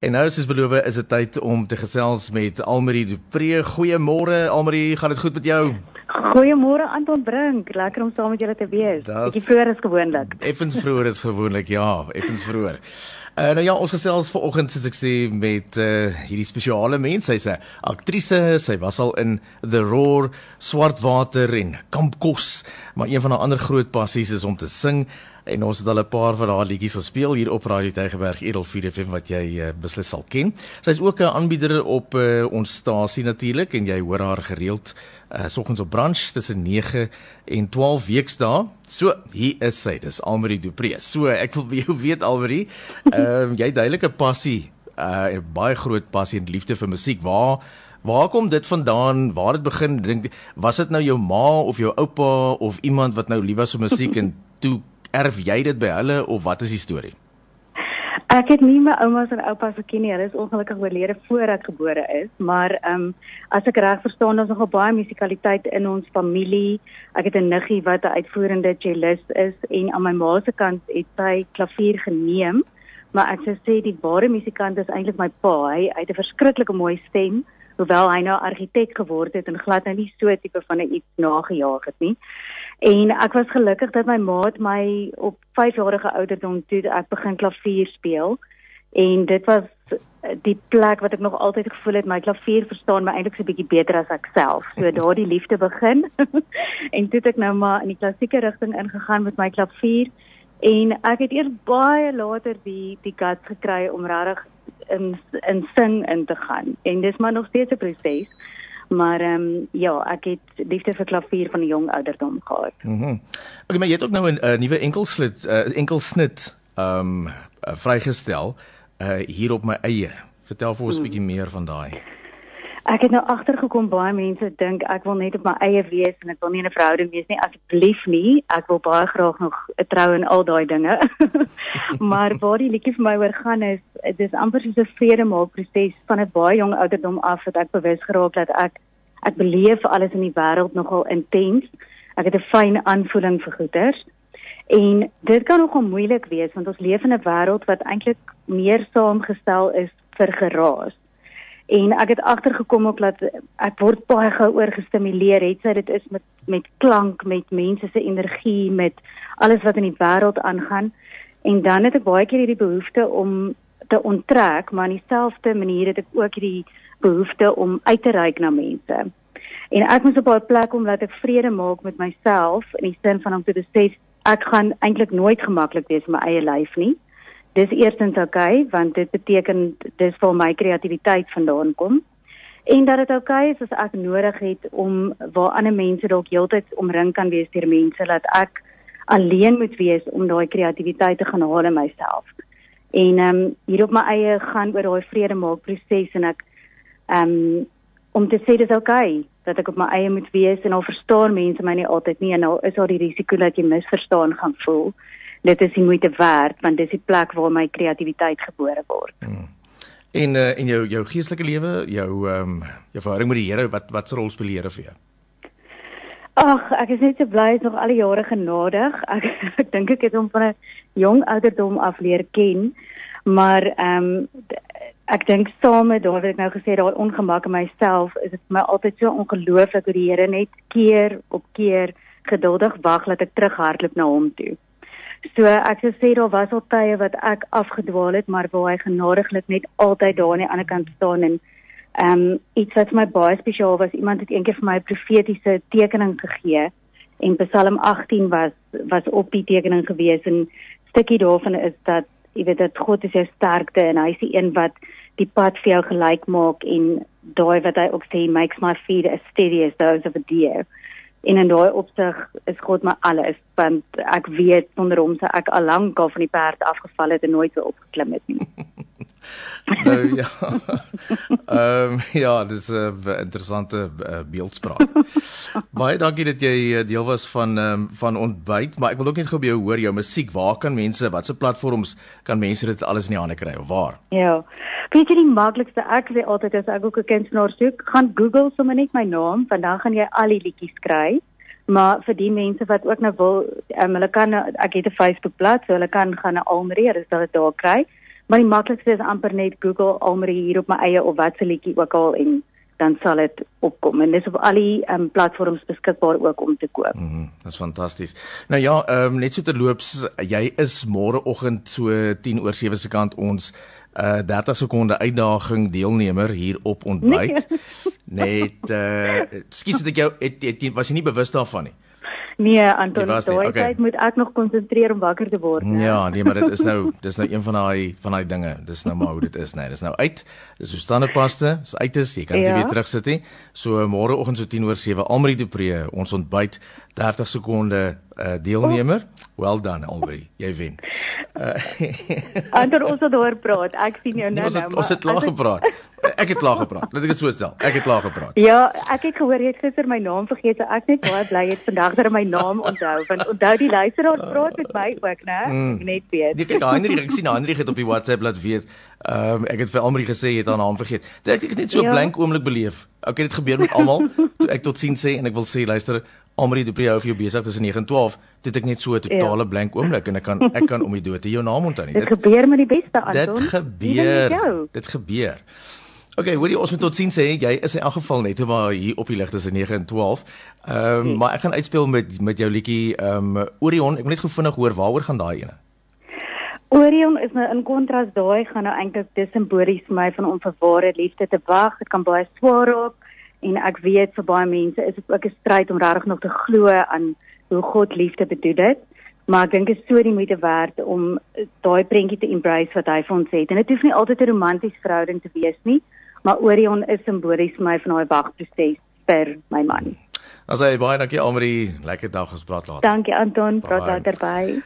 En nou soos beloof is dit tyd om te gesels met Almarie Dupré. Goeiemôre Almarie, gaan dit goed met jou? Goeiemôre Anton Brink, lekker om saam met julle te wees. Bietjie vroeër as gewoonlik. Effens vroeër is gewoonlik, ja, effens vroeër. Uh, nou ja, ons gesels vanoggend soos ek sê met uh, hierdie spesiale mens. Sy's 'n aktrise, sy was al in The Roar, Swartwater en Kampkos, maar een van haar ander groot passies is om te sing en ons het al 'n paar van haar liedjies gespeel hier op Radio Tygerberg Edel 4FM wat jy uh, beslis sal ken. Sy's ook 'n aanbieder op uh, ons stasie natuurlik en jy hoor haar gereeld uh soggens op branch tussen 9 en 12 weksdae. So, hier is sy. Dis Almarie Dupree. So, ek wil jou weet Almarie, ehm uh, jy het duidelike passie, uh baie groot passie en liefde vir musiek. Waar Waar kom dit vandaan? Waar het begin? Dink was dit nou jou ma of jou oupa of iemand wat nou lief was vir musiek en toe erf jy dit by hulle of wat is die storie? Ek het nie my oumas en oupas geken nie. Hulle is ongelukkig oorlede voor ek gebore is, maar ehm um, as ek reg verstaan, ons nogal baie musikaliteit in ons familie. Ek het 'n niggie wat 'n uitvoerende cellist is en aan my ma se kant het sy klavier geneem, maar ek sou sê die ware musikant is eintlik my pa. Hy, hy het 'n verskriklike mooi stem, hoewel hy nou argitek geword het en glad nou nie so tipe van 'n iets nagejaag het nie. En ek was gelukkig dat my maat my op 5 jarige ouderdom toe ek begin klavier speel. En dit was die plek wat ek nog altyd gevoel het my klavier verstaan my eintlik so 'n bietjie beter as ek self. So daardie liefde begin. en toe het ek nou maar in die klassieke rigting ingegaan met my klavier en ek het eers baie later die die guts gekry om regtig in in sing in te gaan. En dis maar nog steeds 'n proses. Maar ehm um, ja, ek het liefde vir klavier van 'n jong ouderdom gehad. Mhm. Mm okay, maar jy het ook nou 'n uh, nuwe enkelsnit uh, enkelsnit ehm um, uh, vrygestel uh, hier op my eie. Vertel vir ons 'n hmm. bietjie meer van daai. Ek het nou agtergekom baie mense dink ek wil net op my eie wees en ek wil nie 'n verhouding wees nie asseblief nie. Ek wil baie graag nog 'n trou en al daai dinge. maar waar die liedjie vir my oor gaan is dis amper soos 'n vredemaak proses van 'n baie jong ouderdom af dat ek bewus geraak dat ek ek beleef alles in die wêreld nogal intens. Ek het 'n fyn aanvoeling vir goeters. En dit kan nogal moeilik wees want ons leef in 'n wêreld wat eintlik meer saamgestel is vir geraas en ek het agtergekom ook dat ek word baie gou oorgestimuleer het sy dit is met met klank met mense se energie met alles wat in die wêreld aangaan. En dan het ek baie keer hierdie behoefte om te onttrek maar in dieselfde manier het ek ook hierdie behoefte om uit te reik na mense. En ek moet op 'n plek om laat ek vrede maak met myself in die sin van om te besef ek gaan eintlik nooit gemaklik wees in my eie lyf nie dis eerstens oukei okay, want dit beteken dis waar my kreatiwiteit vandaan kom en dat dit oukei okay is as ek nodig het om waar ander mense dalk heeltyd omring kan wees deur mense dat ek alleen moet wees om daai kreatiwiteit te gaan haal in myself. En ehm um, hier op my eie gaan oor daai vrede maak proses en ek ehm um, om te sê dis oukei okay, dat ek op my eie moet wees en al verstaan mense my nie altyd nie en nou is daar die risiko dat jy misverstaan gaan voel dit is die moeite werd want dis die plek waar my kreatiwiteit gebore word. Hmm. En uh, en jou jou geestelike lewe, jou ehm um, jou verhouding met die Here, wat wat se rol speel die Here vir jou? Ag, ek is net so bly is nog al die jare genadig. Ek ek dink ek het hom van 'n jong ouderdom af leer ken. Maar ehm um, ek dink saam met daai wat ek nou gesê daai ongemak in myself, is dit vir my altyd so ongelooflik hoe die Here net keer op keer geduldig wag dat ek terughardloop na hom toe. So ek sou sê daar was al tye wat ek afgedwaal het, maar waar hy genadiglik net altyd daar aan die ander kant staan en ehm um, iets wat vir my baie spesiaal was, iemand het eendag vir my 'n profetiese tekening gegee en Psalm 18 was was op die tekening gewees en stukkie daarvan is dat jy weet dat God is jou sterkte en hy is die een wat die pad vir jou gelyk maak en daai wat hy ook sê makes my feet as steady as those of a deer en in daai opsig is God my alles want ek weet sonder hom sou ek al lank al van die perd afgeval het en nooit weer opgeklim het nie. nou ja. Ehm um, ja, dis 'n uh, interessante uh, beeldspraak. Baie dankie dat jy uh, deel was van um, van ontbyt, maar ek wil ook net gou by jou hoor jou musiek. Waar kan mense, watse platforms kan mense dit alles in die hande kry of waar? Ja. Weet jy die maklikste ek sê altyd as ek ook 'n kunstenaar soek, gaan Google sommer net my naam, want dan gaan jy al die liedjies kry. Maar vir die mense wat ook nou wil, um, hulle kan ek het 'n Facebook bladsy, so hulle kan gaan na Almarie, hulle sal dit daar kry. Maar die maklikste is amper net Google Almarie hier op my eie of wat se liedjie ook al en dan sal dit opkom en dis op al die um, platforms beskikbaar ook om te koop. Mm dis fantasties. Nou ja, ehm um, net so terloops, jy is môreoggend so 10 oor 7 se kant ons uh 30 sekonde uitdaging deelnemer hier op ontbyt. Nee. Net uh skiet ek jou het, het, het was jy nie bewus daarvan nie. Nee, Anton, daai okay. tyd moet ek nog konsentreer om wakker te word. Nee. Ja, nee, maar dit is nou dis nou een van daai van daai dinge. Dis nou maar hoe dit is, nee. Dis nou uit. Dis so standaardpaste. Dis uit is. Jy kan dit ja. weer terugsit nie. So môreoggend so 10 oor 7 Almarie de Pre, ons ontbyt 30 sekonde uh, deelnemer. Oh. Well done, Almarie. Jy wen. Uh, Ander ons het oor praat. Ek sien jou nou nou. Ons het klaar gepraat. Ek het klaar gepraat. Laat ek dit so stel. Ek het klaar gepraat. Ja, ek het gehoor jy het gister my naam vergeet. So ek net baie bly het vandag dat jy my naam onthou. Want onthou die luisteraar praat met my ook, né? Mm. Ek net weet. Nee, kyk, Heinrich, ek sien Heinrich het op die WhatsApp laat weet. Ehm um, ek het vir Almarie gesê jy het haar naam vergeet. Ek het net so 'n ja. blank oomblik beleef. Okay, dit gebeur met almal. Toe ek tot sien sê en ek wil sê luister, Almarie Dupree hou vir jou besig tussen 9 en 12. Dit ek net so 'n totale ja. blank oomblik en ek kan ek kan om die dood jou naam onthou nie. Dit, dit gebeur met die beste Anton. Dit gebeur. Dit gebeur. Okay, hoorie ons moet tot sien sê jy is in elk geval net maar hier op die lig tussen 9 en 12. Ehm um, nee. maar ek gaan uitspeel met met jou liedjie ehm um, Orion. Ek wil net gou vinnig hoor waaroor gaan daai ene. Orion is nou in kontras daai gaan nou eintlik dis simbolies vir my van om vir ware liefde te wag. Dit kan baie swaar raak en ek weet vir baie mense is dit ook 'n stryd om regtig nog te glo aan hoe God liefde bedoel dit. Maar ek dink dit is so die moeite werd om daai prentjie te embrace wat hy vir ons het. En dit hoef nie altyd 'n romantiese verhouding te wees nie, maar Orion is simbolies vir my van daai wagproses vir my man. Asai baie dankie Almarie, lekker dag gespreek later. Dankie Anton, praat later by.